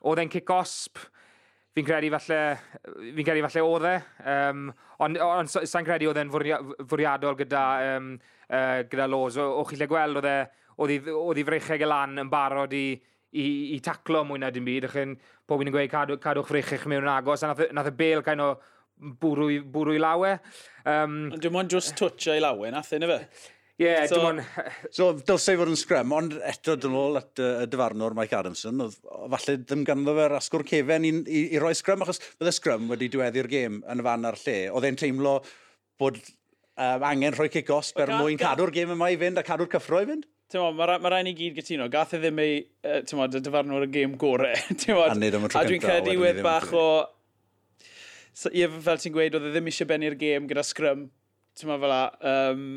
oedd e'n cic osp, fi'n credu falle, fi'n credu falle oedd e. Um, ond on, sa'n credu oedd e'n fwriadol gyda, um, uh, gyda los. O, o chi lle gweld, oedd e, oedd i frecheg y lan yn barod i, i, i taclo mwy na dim byd. Ych chi'n pob yn gweud cadw, cadw'ch frechych mewn agos, a nath, nath y bel cael o bwrw i, bwrw i lawe. Um,
Ond dim ond just touch i lawe, nath e, yna fe?
yeah, so, dim
so, dylse i fod yn sgrym, ond eto dyn nhw at y dyfarnwr Mike Adamson, oedd falle ddim ganddo fe'r asgwr cefen i, i, i roi sgrym, achos bydde sgrym wedi diweddu'r gêm yn y fan ar lle. Oedd e'n teimlo bod um, angen rhoi kick-offs ber mwyn cadw'r gêm yma i fynd a cadw'r cyffro i fynd?
Mae ma, ma rhaid ni gyd gytuno, gath e ddim ei, uh, y dyfarnwr y gêm gore, <laughs> a
nid am y tro
A dwi'n credu wedd bach o... So, ie, fel ti'n gweud, oedd e ddim eisiau bennu'r gêm gyda sgrym. Ti'n fel a... Um,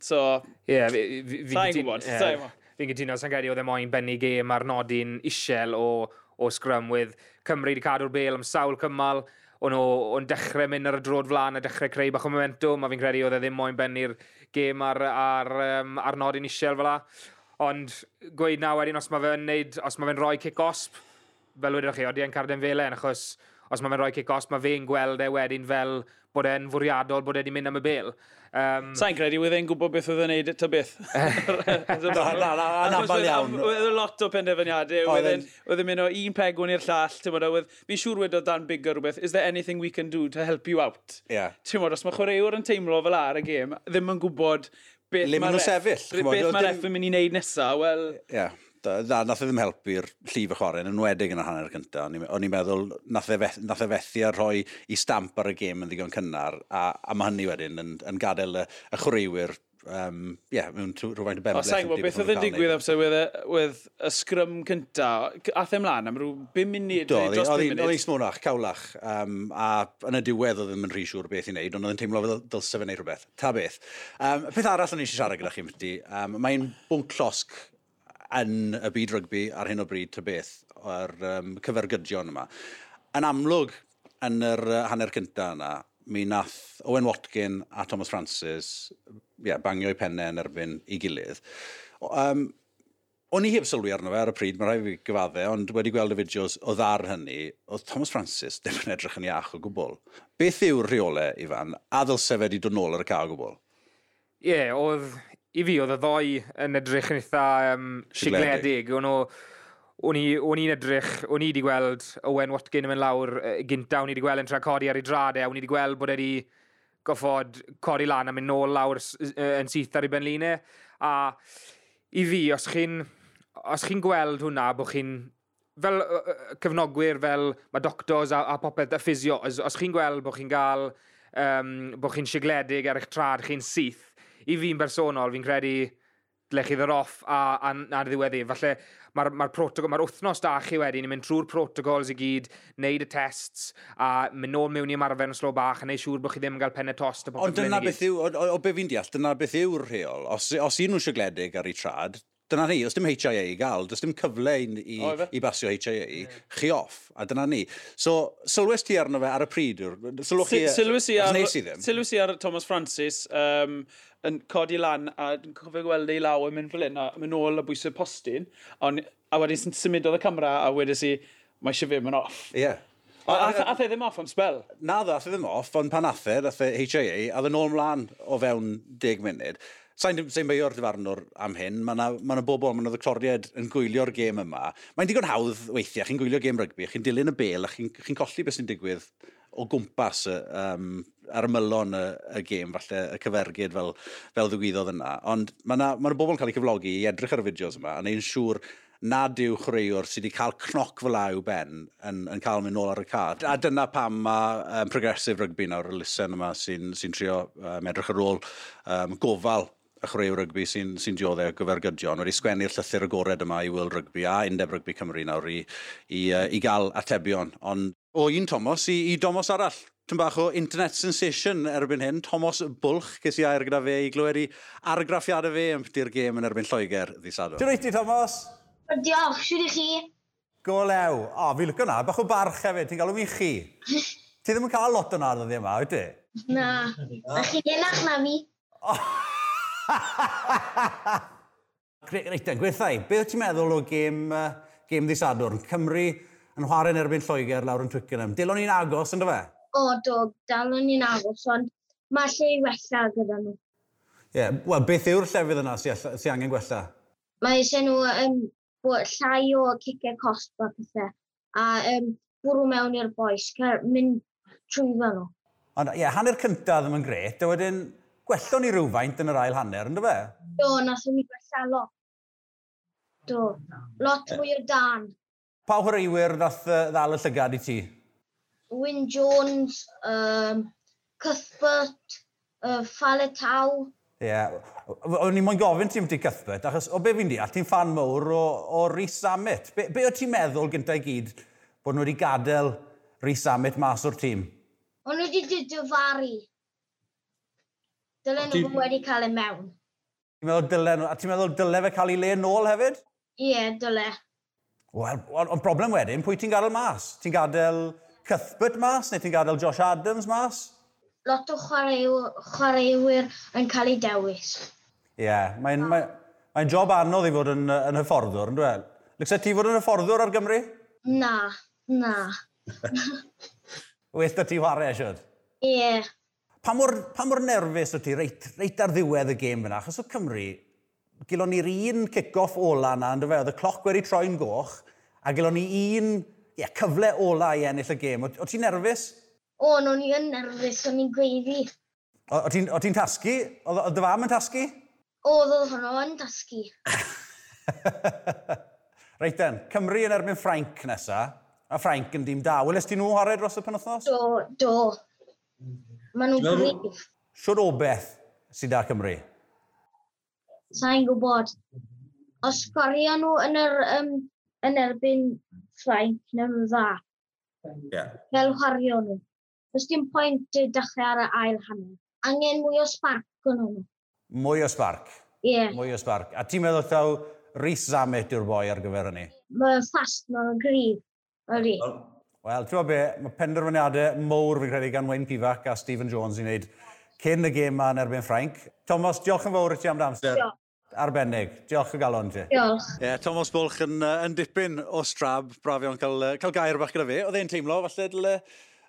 So...
Ie, fi... Sa'n
gwybod, sa'n gwybod.
Fi'n gytuno, sa'n credu oedd e moyn bennu gêm ar nodi'n isiel o, o sgrym with Cymru wedi cadw'r bel am sawl cymal o'n o'n dechrau mynd ar y drod flan a dechrau creu bach o momentum, a fi'n credu oedd e ddim moyn bennu'r gêm ar, ar, um, ar nodi'n isiel fel la. Ond gweud na wedyn, os mae fe'n neud, os mae fe'n rhoi cic osp, fel wedyn chi, oeddi e'n carden felen, achos os mae fe'n rhoi cic os, mae fe'n gweld e wedyn fel bod e'n fwriadol bod e wedi mynd am y bel. Um,
Sa'n credu wedd e'n gwybod beth oedd e'n neud ta beth. <laughs>
Na, na, na, anabal iawn.
Oedd e'n lot o penderfyniadau. Oedd e'n mynd o un pegwn i'r llall. Fi'n siŵr wedi o dan big o rhywbeth. Is there anything we can do to help you out?
Yeah.
Ti'n os mae chwaraewr yn teimlo fel ar y gêm, ddim yn gwybod beth
mae'r
ref yn mynd i wneud nesaf, wel...
Yeah. Da, nath e ddim helpu'r llif y chwarae, yn enwedig yn y hanner cyntaf. O'n i'n meddwl, nath e, feth, nath e fethu a rhoi i stamp ar y gêm yn ddigon cynnar, a, a mae hynny wedyn yn, yn gadael y, y chwaraewyr um, yeah, mewn rhywfaint o benbleth.
Sa'n gwybod, beth oedd yn digwydd amser wedd e, y sgrym cynta, ath ymlaen e am rhyw 5 munud,
dros 5 munud. Oedd hi'n smwnach, cawlach, um, a yn y diwedd oedd ddim yn rhy siŵr beth i wneud, ond oedd yn teimlo fel ddylse fe wneud rhywbeth. Ta beth. Um, peth arall o'n eisiau siarad gyda chi, um, mae'n bwnc llosg yn y byd rygbi ar hyn o bryd ty beth o'r um, cyfergydion yma. Yn amlwg, yn yr hanner cyntaf yna, mi nath Owen Watkin a Thomas Francis yeah, bangio'u pennau yn erbyn i gilydd. Um, o'n i heb sylwi arno fe ar y pryd, mae rhaid fi gyfaddau, ond wedi gweld y fideos o ddar hynny, oedd Thomas Francis <laughs> ddim yn edrych yn iach o gwbl. Beth yw'r rheolau, Ifan, a ddylse fe wedi dod nôl ar y cael o gwbl?
Ie, yeah, oedd i fi, oedd y ddoi yn edrych yn eitha um, sigledig. O'n o'n i'n edrych, o'n i wedi gweld Owen Watkin yn mynd lawr uh, gynta, o'n i wedi gweld yn tra codi ar ei dradau, o'n i wedi gweld bod wedi goffod codi lan a mynd nôl lawr yn syth ar ei benlinau. A i fi, os chi'n os chi'n gweld hwnna, bod chi'n fel uh, cyfnogwyr, fel mae doctors a, a popeth, a physio, os, os chi'n gweld bod chi'n gael, um, bod chi'n sigledig ar eich trad, chi'n syth, i fi'n bersonol, fi'n credu dyle chi ddod off a, a, a ddiweddi. E. Falle mae'r ma protocol, mae'r wythnos da chi wedyn yn mynd trwy'r protocols i gyd, wneud y tests, a mynd nôl mewn i ymarfer yn slo bach, a neud siŵr bod chi ddim yn cael penne tost.
Ond dyna beth yw, o, o, o be fi'n deall, dyna beth yw'r rheol. Os, os un nhw'n siagledig ar ei trad, dyna ni, os dim HIA i gael, does dim cyfle i, i, i basio HIA, yeah. chi off, a dyna ni. So, sylwes ti arno fe ar y pryd?
Sylwes i ar... Sylwes i ar Thomas Francis, um, yn codi lan a dwi'n cofio gweld ei law yn mynd fel hyn a mynd nôl a bwysau postyn on, a wedyn sy'n symudodd y camera a wedyn si mae eisiau fe mynd off.
Ie. Yeah.
A the ddim off am spel?
Na dda, ath e ddim off, ond pan athe, e, HIA, e a ddyn e nôl mlaen o fewn 10 munud. Sa'n sa'n beio'r dyfarnwr am hyn, mae yna ma bobl, mae yna ddecloriad yn gwylio'r gêm yma. Mae'n digon hawdd weithiau, chi'n gwylio gêm rygbi, chi'n dilyn y bel, a chi'n chi colli beth sy'n digwydd o gwmpas um, ar ymylon y, y gêm, falle y cyfergyd fel, fel ddigwyddodd yna. Ond mae yna ma bobl yn cael eu cyflogi i edrych ar y fideos yma, a neu'n siŵr nad yw chwaraewr sydd wedi cael cnoc fel yw ben yn, yn cael mynd nôl ar y cad. A dyna pam mae um, progressive rygbi nawr y lusen yma sy'n sy trio um, edrych ar ôl um, gofal y chwaraewr rygbi sy'n sy, dioddau e o gyfergydion wedi sgwennu'r llythyr agored yma i World Rygbi a Undeb Rygbi Cymru nawr i, i, uh, i gael atebion. Ond o un Thomas i, i Domos arall. Tyn bach o internet sensation erbyn hyn, Thomas Bwlch, ges i air gyda fe i glywed i argraffiadau fe yn pwti'r gêm yn erbyn Lloegr ddisadwn.
Dwi'n reiti, Thomas?
Diolch, siwr i chi.
Go lew. O, oh, fi lwc o'na, bach o barch hefyd, ti'n galw fi chi. <laughs> ti ddim yn cael lot o'n ddoddi yma, wyt ti?
Na, a chi enach na mi. <laughs>
Reit, gwerthau, beth ti'n meddwl o gêm, uh, gêm ddisadwr? Cymru yn chwarae'n erbyn Lloegr lawr yn Twickenham. Dilon ni'n agos, ynddo fe?
O, do, dalon ni'n agos, ond mae lle i wella gyda nhw.
Ie, yeah. wel, beth yw'r llefydd yna sy'n sy angen gwella?
Mae eisiau nhw um, bod llai o cicau cosba pethau, a um, bwrw mewn i'r boes, cael mynd trwy fel nhw.
Ond ie, yeah, hanner cyntaf ddim yn gret, a wedyn gwellon ni rhywfaint yn yr ail hanner, ynddo fe?
Do, nath ni gwella lot. Do, lot fwy o dan.
Pa hwreiwyr ddath uh, ddal y llygad i ti?
Wyn Jones, um, Cuthbert, uh, Faletau.
Ie, yeah. o'n i'n moyn gofyn ti'n mynd i Cuthbert, achos o be fi'n deall, ti'n fan mawr o, o Rhys Samit. Be, be o ti'n meddwl gyntaf i gyd bod nhw wedi gadael Rhys Samit mas o'r tîm?
O'n nhw wedi dyfaru. Dylen nhw wedi cael ei mewn.
Ti'n meddwl dylen, a ti'n meddwl dyle fe cael ei le nôl hefyd?
Ie, yeah, dyle.
Wel, ond problem wedyn, pwy ti'n gadael mas? Ti'n gadael Cuthbert mas neu ti'n gadael Josh Adams mas?
Lot o chwaraewyr yn cael ei dewis.
Ie, yeah, mae'n mae, mae job anodd i fod yn, yn hyfforddwr, yn dweud? Lysa ti fod yn hyfforddwr ar Gymru?
Na, na.
Wyth da ti chwarae, siwr?
Ie. Yeah.
Pa mor, pa mor nerfus o ti reit, reit ar ddiwedd y gêm fyna? Achos o Cymru, gilon ni'r un kick-off ola yna, ynddo fe, oedd y cloc wedi troi'n goch, a gilon ni un yeah, cyfle ola i ennill y gêm. O, o ti'n nerfus?
O, no, ni yn nerfus, o'n i'n gweiddi.
O, o ti'n ti tasgu? Oedd dy fam yn tasgu?
O, oedd hwnnw yn tasgu. <laughs>
Reit den, Cymru yn erbyn Ffrainc nesa. A Ffrainc yn dim da. Welest ti nhw horau dros y penwthnos?
Do, do. Maen nhw'n gryf.
Siwr o beth sydd da Cymru?
sa'n gwybod. Os gorio nhw yn, yr, um, yn erbyn Ffrainc neu'n dda. Yeah. Fel wario nhw. Os dim pwynt i dechrau ar y ail hanner. Angen mwy o sparc yn nhw.
Mwy o sparc?
Ie. Yeah.
Mwy o sparc. A ti'n meddwl taw Rhys Zamet yw'r boi ar gyfer hynny?
Mae'n ffast, mae'n gryf. Ydy.
Wel, ti'n be, mae penderfyniadau mowr fi'n credu gan Wayne Pivac a Stephen Jones i wneud cyn y gêm yn erbyn Ffrainc. Thomas, diolch yn fawr i ti am dy Diolch. Arbennig. Diolch o galon ti.
Diolch.
Ie, yeah, Thomas Bwlch yn, uh, yn dipyn o strab. Braf iawn cael, uh, cael gair bach gyda fi. Oedd e'n teimlo, falle dyle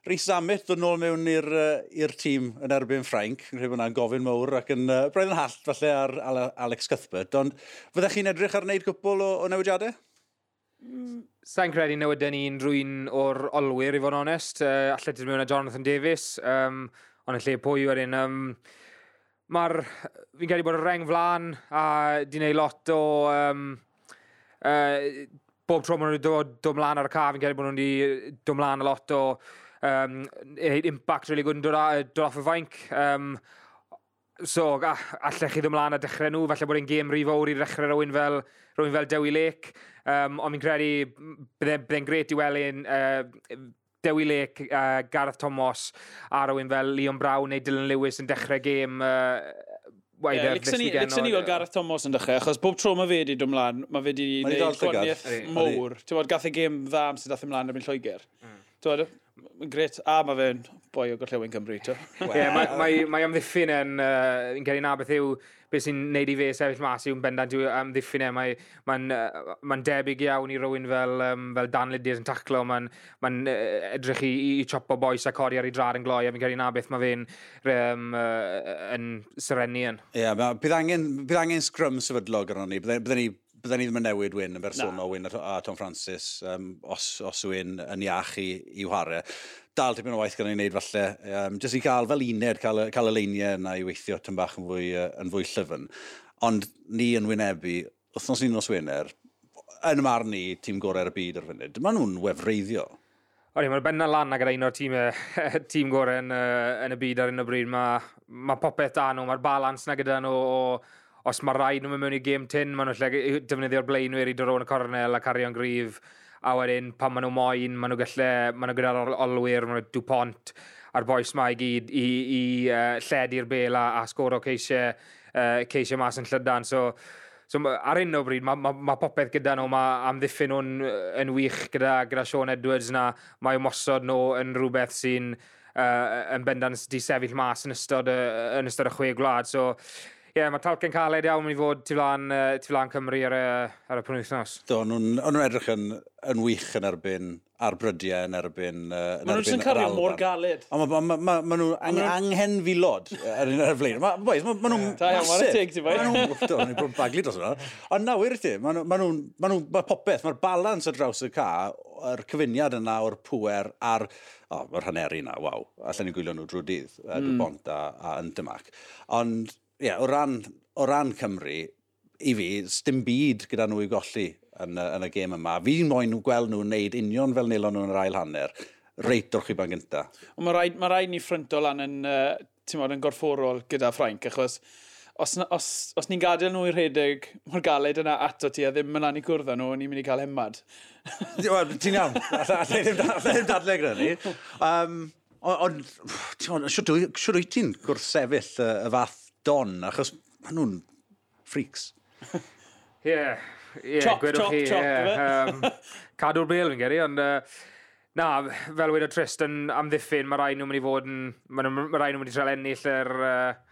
Rhys Amit ddod nôl mewn i'r uh, tîm yn erbyn Ffrainc. Yn rhaid bod gofyn mawr ac yn uh, braidd yn hallt falle ar Alex Cuthbert. Ond fyddech chi'n edrych ar wneud cwpl o, o newidiadau?
Mm, Sa'n credu newydyn ni'n rwy'n o'r olwyr, i fod yn onest. Uh, Allet ti'n mewn â Jonathan Davies. Um, ond y lle pwy wedyn... Um, Mae'r... Fi'n credu bod y reng flan a di wneud lot o... Um, uh, bob tro maen nhw'n dod dod mlaen ar y car, fi'n credu bod nhw'n di dod mlaen a lot o um, impact really gwyn dod, dod off y fainc. Um, so, a, allech chi ddod mlaen a dechrau nhw, falle bod e'n gêm rhy fawr i ddechrau rhywun fel, rhywun fel Dewi Lake. Um, ond fi'n credu byddai'n bydde, bydde gret i weld uh, Dewi Lake, uh, Gareth Thomas, a rhywun fel Leon Brown neu Dylan Lewis yn dechrau gêm uh,
waith yeah, Lixon ni weld Gareth Thomas yn dechrau, achos bob tro mae fe wedi dod ymlaen, mae fe wedi gwneud gwaniaeth mowr. Ti'n bod, gath y gêm dda am sydd dath ymlaen yn Lloegr. Mm. Ti'n bod, gret, a mae fe'n boi o Gorllewin Cymru. Ie,
mae amddiffyn yn, uh, yn gen i na yw, beth sy'n neud i fe sefyll mas yw'n bendant yw amddiffyn e. Mae'n ma, uh, ma debyg iawn i rywun fel, um, fel Dan Lydiard yn taclo. Mae'n ma uh, edrych i, i, i chopo boes a codi ar ei drad yn gloi. A fi'n credu na beth mae fe'n um, uh, yn syrenu yn.
Ie, yeah, bydd angen, bydd angen scrum sefydlog arno ni. Byddai ni byddai ni ddim yn newid Wyn yn bersonol, Wyn a Tom Francis, um, os, os Wyn yn iach i, i whare. Dal tipyn o waith gan ei wneud falle, um, jyst i gael fel uned, cael, cael y leiniau yna i weithio tyn bach yn fwy, uh, yn fwy llyfn. Ond ni yn wynebu, wythnos un os Wener, yn y marn ni, tîm gorau'r byd ar funud, maen nhw'n wefreiddio.
Oedden, mae'r benna lan gyda un o'r tîm, <laughs> tîm gorau yn, yn y byd ar un o bryd. Mae ma popeth da nhw, mae'r balans na gyda nhw o os mae rhaid nhw'n mynd mewn i game tin, maen nhw'n lle defnyddio'r blaenwyr i dod o'n y cornel a cario'n grif, a wedyn pan maen nhw moyn, maen nhw gallu, maen nhw gyda'r olwyr, maen nhw Dupont, a'r boes mae i gyd i, i uh, lledu'r bel a, a sgoro ceisiau, uh, ceisiau mas yn llydan. So, so ar un o bryd, mae ma, ma popeth gyda nhw, mae amddiffyn nhw'n yn wych gyda, gyda Sean Edwards na, mae ymosod nhw yn rhywbeth sy'n uh, yn bendant di sefyll mas yn ystod, uh, yn ystod y chwe gwlad. So, Ie, yeah, mae Talcyn Caled iawn i fod tu flan, uh, tu flan Cymru ar y, ar y penwythnos.
Do, nhw'n nhw edrych yn, yn wych yn erbyn arbrydiau yn erbyn... Uh,
Mae nhw'n sy'n cario mor galed.
Ond mae ma, ma, ma nhw'n ang, anghen filod ar un ar y flaen. Maen ma, ma, ma nhw'n masif.
Maen nhw'n...
Do, ni'n bod yn baglu dros yna. Ond nawr i ti, mae nhw'n... ma popeth, mae'r balans ar draws y ca, yr cyfuniad yna o'r pwer a'r... O, oh, mae'r haneri yna, waw. Allan ni gwylio nhw drwy dydd, mm. dwi'n bont a, a yn dymac. Ond yeah, o, ran, o ran Cymru, i fi, dim byd gyda nhw i golli yn, yn y gêm yma. Fi'n moyn gweld nhw'n neud union fel nilon nhw'n yr ail hanner, reit o'r chiban gynta.
Mae rhaid, ma rhaid ni ffrynto lan yn, uh, mod, yn gorfforol gyda Ffrainc, achos os, os, os ni'n gadael nhw i'r rhedeg mor galed yna ato ti a ddim yn lan i gwrdd â nhw, ni'n mynd i cael hemmad.
Wel, ti'n iawn. <laughs> Alla ddim dadle gyda ni. Um, Ond, siwr wyt ti'n gwrth gwrthsefyll y fath Don, achos maen nhw'n freaks. <laughs>
Ie, yeah, yeah, gwedwch chi. Yeah, um, Cadw'r bel fi'n geri, ond... Uh, na, fel wedi Tristan amddiffyn, mae rai nhw'n mynd i fod yn... Mae rai nhw'n mynd i trel ennill yr... Uh,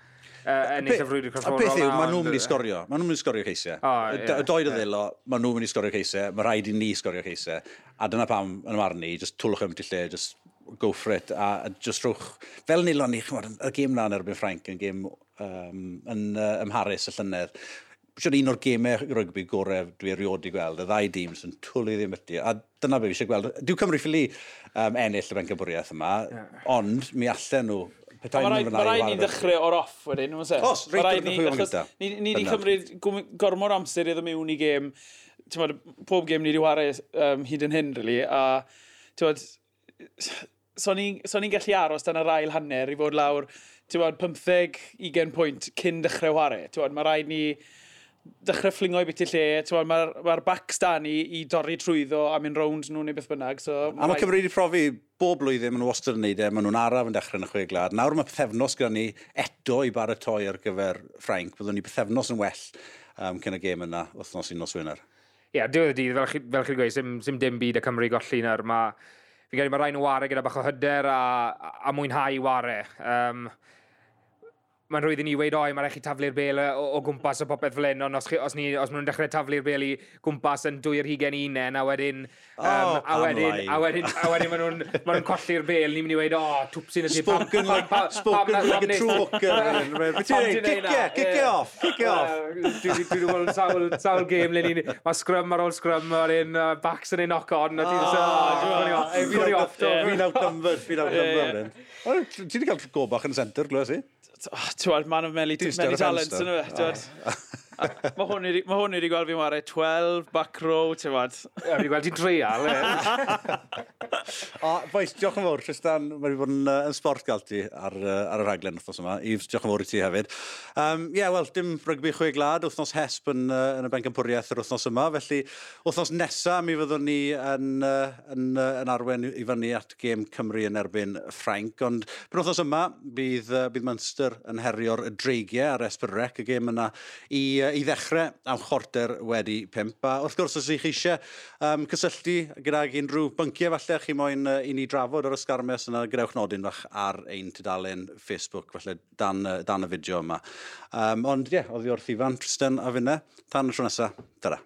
uh, ennill y frwydr corfforol.
A beth yw, maen nhw'n mynd i sgorio. Maen nhw'n mynd i sgorio ceisiau. Oh, yeah, y doed o ddilo, maen nhw'n mynd i sgorio ceisiau. Mae rhaid i ni sgorio ceisiau. A dyna pam yn ymwneud ni, just twlwch ymwneud lle, just go for it. A, a just rhwch... fel nilon ni, chymod, y gêm na yn erbyn Frank yn gêm um, yn uh, ymharus y llynedd. Siwr un o'r gemau rygbi gorau dwi erioed i gweld, y ddau dîm sy'n twlu ddim ydy. A dyna beth fi eisiau gweld. Dyw Cymru ffili um, ennill y bengybwriaeth yma, yeah. ond mi allan nhw
Mae rhaid, ma ni ddechrau o'r off wedyn, nhw'n sef?
Os, rhaid ni
ddechrau o'r off. Ni wedi cymryd gormor amser iddo mewn i gêm. Bod, pob gêm ni wedi wario um, hyd yn hyn, really. A, bod, so ni'n so ni gallu aros dan yr ail hanner i fod lawr tywed, 15-20 pwynt cyn dechrau ware. Tywed, mae rhaid ni dechrau fflingo i beth i lle, mae'r ma, r, backs da ni i dorri trwyddo a mynd rownd nhw neu beth bynnag. So,
a mae Cymru wedi profi bob blwyddyn, maen nhw wastad yn neud e, maen nhw'n araf yn dechrau yn y chwe glad. Nawr mae pethefnos gyda ni eto i baratoi ar gyfer Ffrainc, byddwn ni pethefnos yn well um, cyn y gêm yna wythnos i nos wynar.
Ie, yeah, diwedd y dydd, fel, chi, fel chi'n gweud, sim, sim dim byd y Cymru golli na'r mae... Fi'n credu mae rhaid nhw ware gyda bach o hyder a, a mwynhau ware. Um, mae'n rwydd i ni weid, oi, mae'n rhaid chi taflu'r bel o, o, gwmpas o popeth fel hyn, ond os, chi, os, ni, os maen nhw'n dechrau taflu'r bel i gwmpas yn 2 unen, a wedyn... Um,
oh,
a wedyn, a wedyn, a wedyn maen nhw'n ma nhw colli'r bel, ni'n mynd i weid, o, oh, twpsyn ydy...
Spoken pa, pa, like, spoken pa, like a it, kick it off, cicio off.
Dwi'n dwi'n gweld sawl, sawl game le ni, Mae scrum ar ôl scrum, ar un uh, backs yn ei knock on, a ti'n...
Ah, fi'n outnumbered, fi'n outnumbered. Ti wedi cael gobach yn centre, glwys i?
Ti'n man of meli many talents yn yw. E? <laughs> mae hwn wedi gweld fi'n wario 12, back row, ti'n fad.
Ie, wedi gweld i'n dreial.
o, <laughs> boes, diolch yn fawr, Tristan. Mae wedi bod yn, uh, yn sport gael ti ar, uh, ar y rhaglen wrthnos yma. Yves, diolch yn fawr i ti hefyd. Ie, um, yeah, wel, dim rygbi chwe glad, wrthnos hesp yn, uh, yn y bencampwriaeth yr wrthnos yma. Felly, wrthnos nesaf, mi fyddwn ni yn, uh, yn, uh, yn arwen i fyny at gêm Cymru yn erbyn Ffrainc. Ond, pen wrthnos yma, bydd, uh, bydd Munster yn herio'r dreigiau ar Esbyrrec, y gêm yna i uh, i ddechrau am chorter wedi pimp. A wrth gwrs, os ych chi eisiau um, cysylltu gydag unrhyw bynciau falle chi moyn uh, i ni drafod ar ysgarmes yna gyrewch nodyn fach ar ein tudalen Facebook, falle dan, dan y fideo yma. Um, ond ie, yeah, oedd i wrth Ifan, Tristan a Fyna. Tan y tro nesaf, dyra.